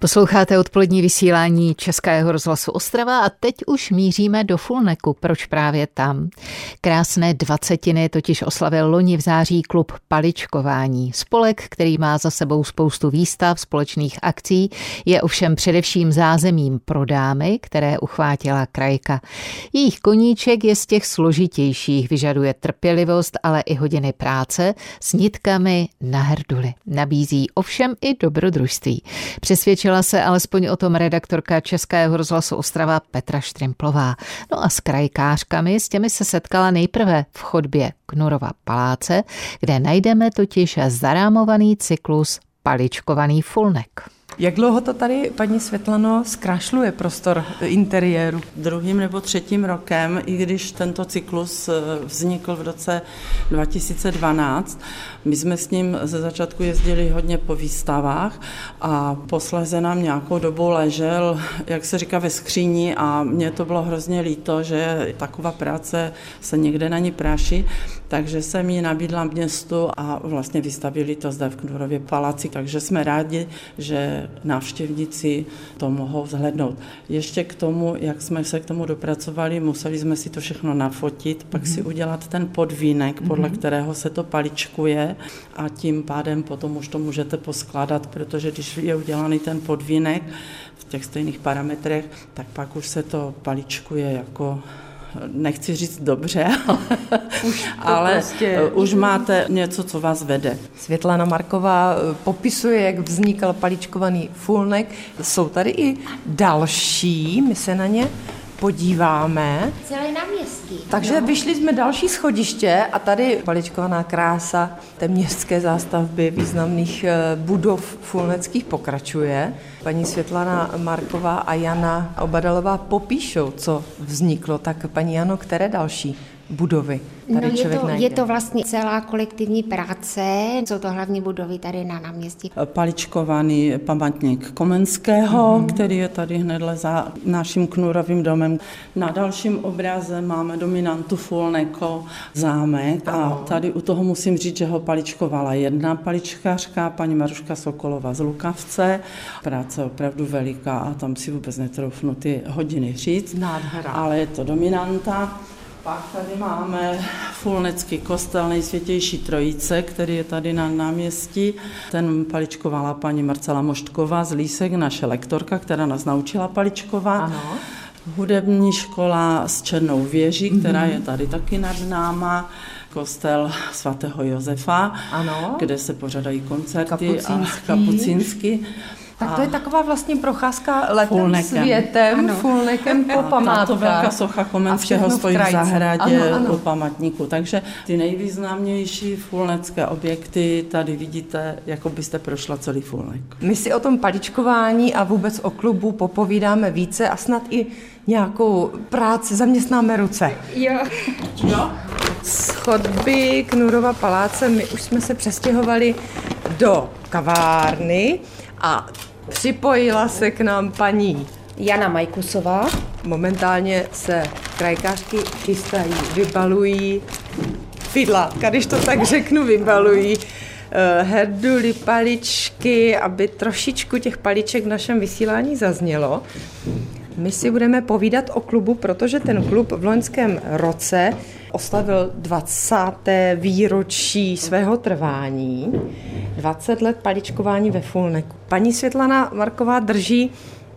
Posloucháte odpolední vysílání Českého rozhlasu Ostrava a teď už míříme do Fulneku. Proč právě tam? Krásné dvacetiny totiž oslavil loni v září klub Paličkování. Spolek, který má za sebou spoustu výstav, společných akcí, je ovšem především zázemím pro dámy, které uchvátila krajka. Jejich koníček je z těch složitějších, vyžaduje trpělivost, ale i hodiny práce s nitkami na herduli. Nabízí ovšem i dobrodružství. Přesvědčil Přesvědčila se alespoň o tom redaktorka Českého rozhlasu Ostrava Petra Štrimplová. No a s krajkářkami s těmi se setkala nejprve v chodbě Knurova paláce, kde najdeme totiž zarámovaný cyklus Paličkovaný fulnek. Jak dlouho to tady, paní Světlano, zkrášluje prostor interiéru? Druhým nebo třetím rokem, i když tento cyklus eh, vznikl v roce 2012. My jsme s ním ze začátku jezdili hodně po výstavách a posléze nám nějakou dobu ležel, jak se říká, ve skříni a mně to bylo hrozně líto, že taková práce se někde na ní práší, takže jsem ji nabídla městu a vlastně vystavili to zde v Knurově paláci, takže jsme rádi, že návštěvníci to mohou zhlednout. Ještě k tomu, jak jsme se k tomu dopracovali, museli jsme si to všechno nafotit, pak mm-hmm. si udělat ten podvínek, podle mm-hmm. kterého se to paličkuje a tím pádem potom už to můžete poskládat, protože když je udělaný ten podvínek v těch stejných parametrech, tak pak už se to paličkuje jako nechci říct dobře, už ale prostě... už máte něco, co vás vede. Světlana Marková eh, popisuje, jak vznikal paličkovaný fulnek. Jsou tady i další, my se na ně podíváme. Celé náměstí. Takže no. vyšli jsme další schodiště a tady paličkovaná krása té městské zástavby významných eh, budov fulneckých pokračuje. Paní Světlana Marková a Jana Obadalová popíšou, co vzniklo. Tak paní Jano, které další budovy tady no, je to, najde. je to vlastně celá kolektivní práce, jsou to hlavní budovy tady na náměstí. Paličkovaný památník Komenského, mm-hmm. který je tady hned za naším knurovým domem. Na dalším obraze máme dominantu Fulneko zámek a tady u toho musím říct, že ho paličkovala jedna paličkářka, paní Maruška Sokolova z Lukavce. Práce opravdu veliká a tam si vůbec netroufnu ty hodiny říct. Nádhera. Ale je to dominanta. Pak tady máme Fulnecký kostel nejsvětější trojice, který je tady na náměstí. Ten paličkovala paní Marcela Moštková z Lísek, naše lektorka, která nás naučila paličkovat. Ano. Hudební škola s Černou věží, která mm-hmm. je tady taky nad náma kostel svatého Josefa, ano. kde se pořadají koncerty Kapucínský. a kapucínsky. Tak to je taková vlastně procházka letem Fulnekem. světem, ano. Fulnekem po památkách. To velká socha Komenského stojí v, v zahradě ano, ano. u památníku. Takže ty nejvýznamnější fulnecké objekty tady vidíte, jako byste prošla celý Fulnek. My si o tom paličkování a vůbec o klubu popovídáme více a snad i nějakou práci, zaměstnáme ruce. Jo. jo? Z chodby Knurova paláce my už jsme se přestěhovali do kavárny a Připojila se k nám paní Jana Majkusová. Momentálně se krajkářky chystají, vybalují fidlátka, když to tak řeknu, vybalují uh, herduly, paličky, aby trošičku těch paliček v našem vysílání zaznělo. My si budeme povídat o klubu, protože ten klub v loňském roce oslavil 20. výročí svého trvání, 20 let paličkování ve Fulneku. Paní Světlana Marková drží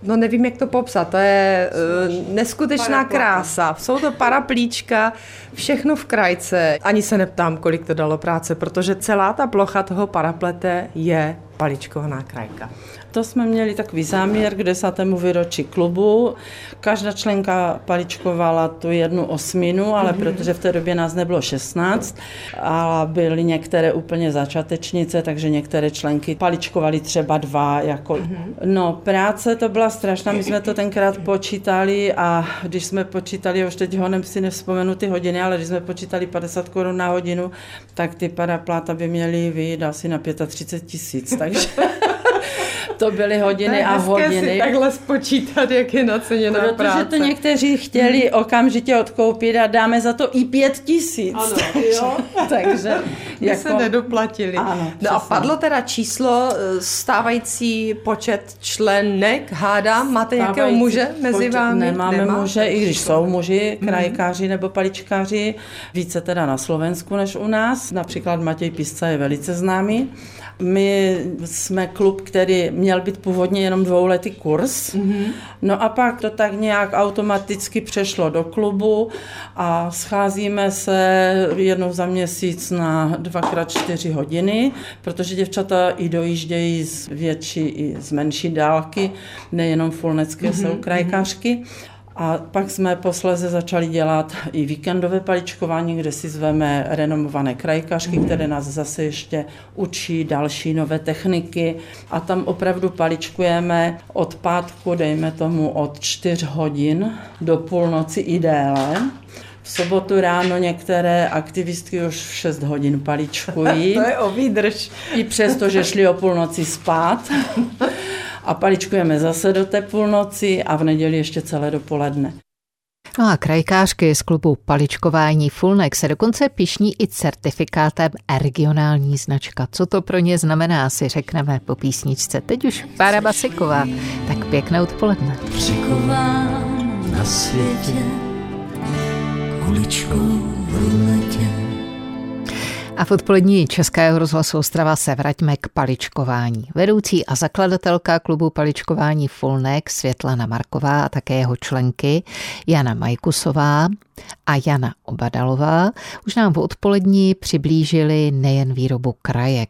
No nevím, jak to popsat, to je uh, neskutečná krása. Jsou to paraplíčka, všechno v krajce. Ani se neptám, kolik to dalo práce, protože celá ta plocha toho paraplete je paličkovaná krajka. To jsme měli takový záměr k desátému výročí klubu. Každá členka paličkovala tu jednu osminu, ale mm-hmm. protože v té době nás nebylo 16 a byly některé úplně začátečnice, takže některé členky paličkovaly třeba dva. Jako... Mm-hmm. No, práce to byla strašná, my jsme to tenkrát počítali a když jsme počítali, už teď ho si nevzpomenu ty hodiny, ale když jsme počítali 50 korun na hodinu, tak ty parapláta by měly vyjít asi na 35 tisíc, takže to byly hodiny to a hodiny. si takhle spočítat, jak je naceněná Protože práce. to někteří chtěli okamžitě odkoupit a dáme za to i pět tisíc. Ano, jo. takže jako... se nedoplatili. Ano, no a padlo teda číslo, eh, stávající počet členek, hádám, máte stávající nějakého muže mezi počet, vámi? Nemáme Nemá? muže, i když jsou muži, mhm. krajkáři nebo paličkáři, více teda na Slovensku než u nás. Například Matěj Písca je velice známý. My jsme klub, který měl být původně jenom dvouletý kurz, mm-hmm. no a pak to tak nějak automaticky přešlo do klubu a scházíme se jednou za měsíc na dvakrát čtyři hodiny, protože děvčata i dojíždějí z větší i z menší dálky, nejenom fulnecké mm-hmm. jsou krajkářky. A pak jsme posléze začali dělat i víkendové paličkování, kde si zveme renomované krajkařky, které nás zase ještě učí další nové techniky. A tam opravdu paličkujeme od pátku, dejme tomu od 4 hodin do půlnoci i déle. V sobotu ráno některé aktivistky už v 6 hodin paličkují. to je o výdrž. I přesto, že šli o půlnoci spát a paličkujeme zase do té půlnoci a v neděli ještě celé dopoledne. No a krajkářky z klubu Paličkování Fulnek se dokonce pišní i certifikátem regionální značka. Co to pro ně znamená, si řekneme po písničce. Teď už Pára Basiková. Tak pěkné odpoledne. Přikovám na světě kuličkou v letě a v odpolední Českého rozhlasu Ostrava se vraťme k paličkování. Vedoucí a zakladatelka klubu paličkování Fulnek Světlana Marková a také jeho členky Jana Majkusová a Jana Obadalová už nám v odpolední přiblížili nejen výrobu krajek.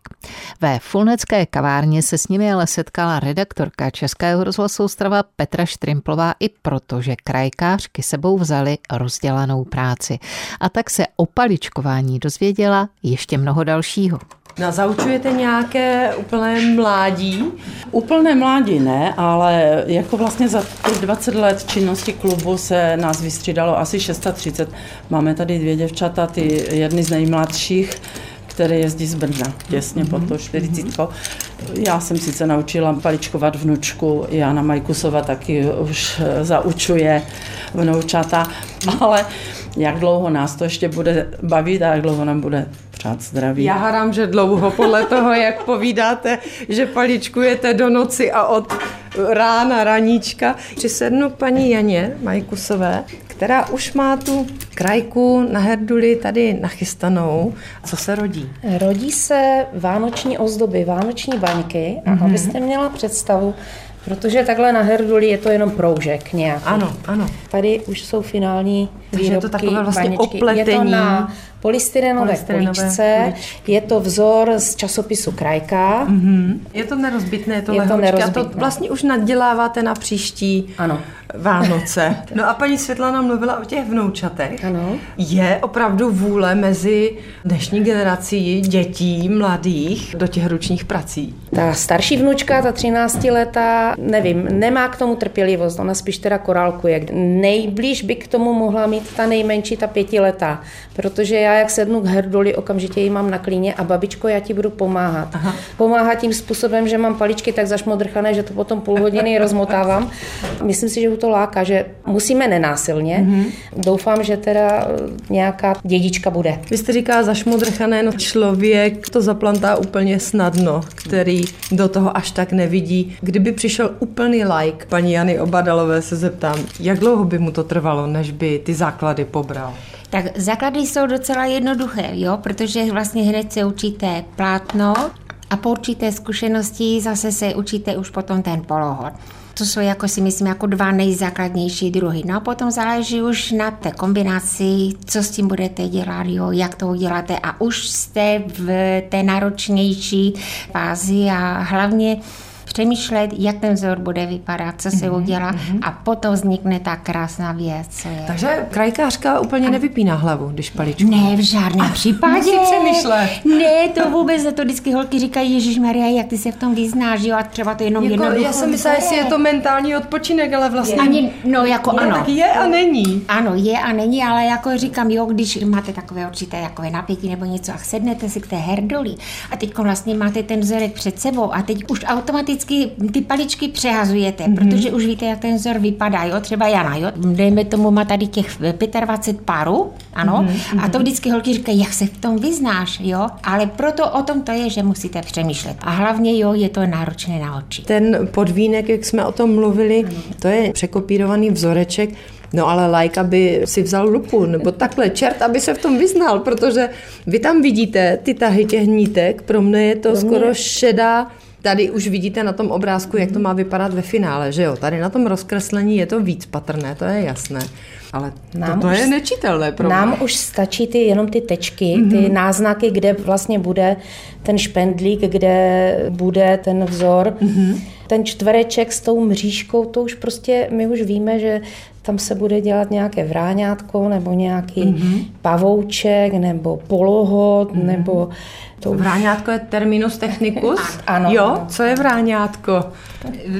Ve Fulnecké kavárně se s nimi ale setkala redaktorka Českého rozhlasu Ostrava Petra Štrimplová i proto, že krajkářky sebou vzali rozdělanou práci. A tak se o paličkování dozvěděla ještě mnoho dalšího. No, zaučujete nějaké úplné mládí? Úplné mládí ne, ale jako vlastně za těch 20 let činnosti klubu se nás vystřídalo asi 630. Máme tady dvě děvčata, ty jedny z nejmladších, které jezdí z Brna, těsně pod to 40. Já jsem sice naučila paličkovat vnučku, Jana Majkusova taky už zaučuje vnoučata, ale jak dlouho nás to ještě bude bavit a jak dlouho nám bude přát zdraví. Já hádám, že dlouho, podle toho, jak povídáte, že paličkujete do noci a od rána, raníčka. Přisednu paní Janě Majkusové, která už má tu krajku na herduli tady nachystanou. Co se rodí? Rodí se vánoční ozdoby, vánoční baňky. A mm-hmm. abyste měla představu, Protože takhle na herduli je to jenom proužek nějaký. Ano, ano. Tady už jsou finální výrobky, je to takové vlastně baničky. opletení. Je to na polystyrenové, polystyrenové kuličce, je to vzor z časopisu Krajka. Mm-hmm. Je to nerozbitné, je to, je to nerozbitné. A to vlastně už naděláváte na příští ano. Vánoce. No a paní Světlana mluvila o těch vnoučatech. Ano. Je opravdu vůle mezi dnešní generací dětí, mladých do těch ručních prací? Ta starší vnučka, ta 13 letá, nevím, nemá k tomu trpělivost, ona spíš teda korálkuje. Nejblíž by k tomu mohla mít ta nejmenší, ta pětiletá, protože já jak sednu k herdoli, okamžitě ji mám na klíně a babičko, já ti budu pomáhat. Aha. Pomáhat tím způsobem, že mám paličky tak zašmodrchané, že to potom půl hodiny rozmotávám. Myslím si, že to láká, že musíme nenásilně. Mm-hmm. Doufám, že teda nějaká dědička bude. Vy jste říká zašmodrchané, no člověk to zaplantá úplně snadno, který do toho až tak nevidí. Kdyby přišel úplný like, paní Jany Obadalové se zeptám, jak dlouho by mu to trvalo, než by ty základy pobral? Tak základy jsou docela jednoduché, jo, protože vlastně hned se učíte plátno a po určité zkušenosti zase se učíte už potom ten polohod. To jsou jako si myslím jako dva nejzákladnější druhy. No a potom záleží už na té kombinaci, co s tím budete dělat, jo, jak to uděláte a už jste v té náročnější fázi a hlavně přemýšlet, jak ten vzor bude vypadat, co se mm-hmm, udělá mm-hmm. a potom vznikne ta krásná věc. Takže krajkářka úplně a... nevypíná hlavu, když paličku. Ne, v žádném a, případě. Musí přemýšlet. Ne, to vůbec, to vždycky holky říkají, Ježíš Maria, jak ty se v tom vyznáš, jo, a třeba to jenom jako, Já jsem myslela, jestli je to mentální odpočinek, ale vlastně... Ani, no jako je, ano. Tak je a není. Ano, je a není, ale jako říkám, jo, když máte takové určité jakové napětí nebo něco a sednete si k té herdoli a teď vlastně máte ten vzorek před sebou a teď už automaticky vždycky ty paličky přehazujete, mm-hmm. protože už víte, jak ten vzor vypadá, jo, třeba Jana, jo, dejme tomu, má tady těch 25 párů, ano, mm-hmm. a to vždycky holky říkají, jak se v tom vyznáš, jo, ale proto o tom to je, že musíte přemýšlet. A hlavně, jo, je to náročné na oči. Ten podvínek, jak jsme o tom mluvili, to je překopírovaný vzoreček, No ale like, aby si vzal lupu, nebo takhle, čert, aby se v tom vyznal, protože vy tam vidíte ty tahy těch nítek, pro mě je to pro mě... skoro šedá Tady už vidíte na tom obrázku, jak to má vypadat ve finále, že jo? Tady na tom rozkreslení je to víc patrné, to je jasné. Ale nám to, to je nečitelné pro Nám už stačí ty, jenom ty tečky, mm-hmm. ty náznaky, kde vlastně bude ten špendlík, kde bude ten vzor. Mm-hmm. Ten čtvereček s tou mřížkou, to už prostě, my už víme, že tam se bude dělat nějaké vráňátko nebo nějaký mm-hmm. pavouček nebo polohod mm-hmm. nebo to vráňátko je terminus technicus? ano. Jo, co je vráňátko?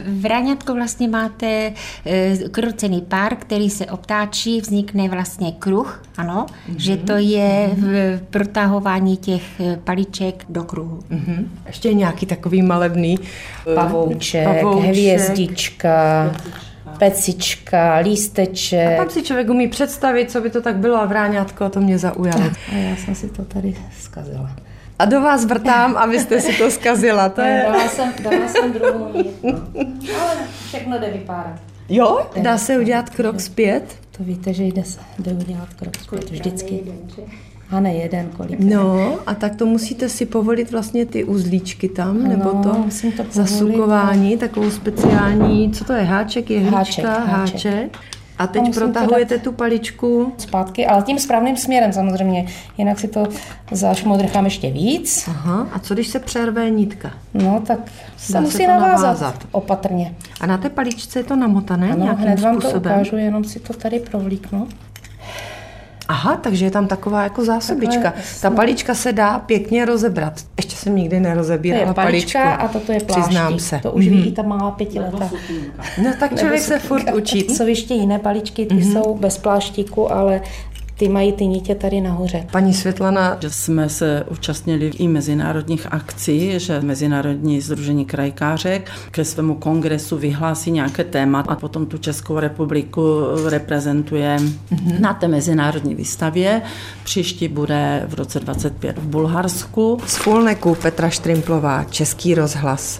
Vráňátko vlastně máte e, krocený pár, který se obtáčí, vznikne vlastně kruh, ano, mm-hmm. že to je v protahování těch e, paliček do kruhu. Mm-hmm. Ještě nějaký takový malebný pavouček, pavouček hvězdička. pecička, lísteček. A tam si člověk umí představit, co by to tak bylo a vráňátko, to mě zaujalo. A já jsem si to tady zkazila a do vás vrtám, abyste si to zkazila. To je... Dala jsem, dala jsem druhou Ale všechno jde vypárat. Jo? Dá se udělat krok zpět? To víte, že jde, se, jde udělat krok zpět vždycky. A ne jeden, kolik. No, a tak to musíte si povolit vlastně ty uzlíčky tam, ano, nebo to, to zasukování, takovou speciální, co to je, háček, jehlička, háček. háček. háček. A teď protahujete tu paličku? Zpátky, ale tím správným směrem samozřejmě. Jinak si to zašmodrchám ještě víc. Aha, a co když se přerve nitka? No, tak se Dá musí se navázat, navázat opatrně. A na té paličce je to namotané ano, nějakým hned vám způsobem? to ukážu, jenom si to tady provlíknu. Aha, takže je tam taková jako zásobička. Takhle, Ta palička se dá pěkně rozebrat. Ještě jsem nikdy nerozebírala to je palička paličku. a toto je pláštík. Přiznám se. To už mm-hmm. vidí ta malá pětileta. No tak člověk se furt učí. Jsou ještě jiné paličky, ty mm-hmm. jsou bez pláštíku, ale ty mají ty nítě tady nahoře. Paní Světlana. Že jsme se účastnili i mezinárodních akcí, že Mezinárodní združení krajkářek ke svému kongresu vyhlásí nějaké téma a potom tu Českou republiku reprezentuje mm-hmm. na té mezinárodní výstavě. Příští bude v roce 25 v Bulharsku. Z Fulneku Petra Štrimplová, Český rozhlas.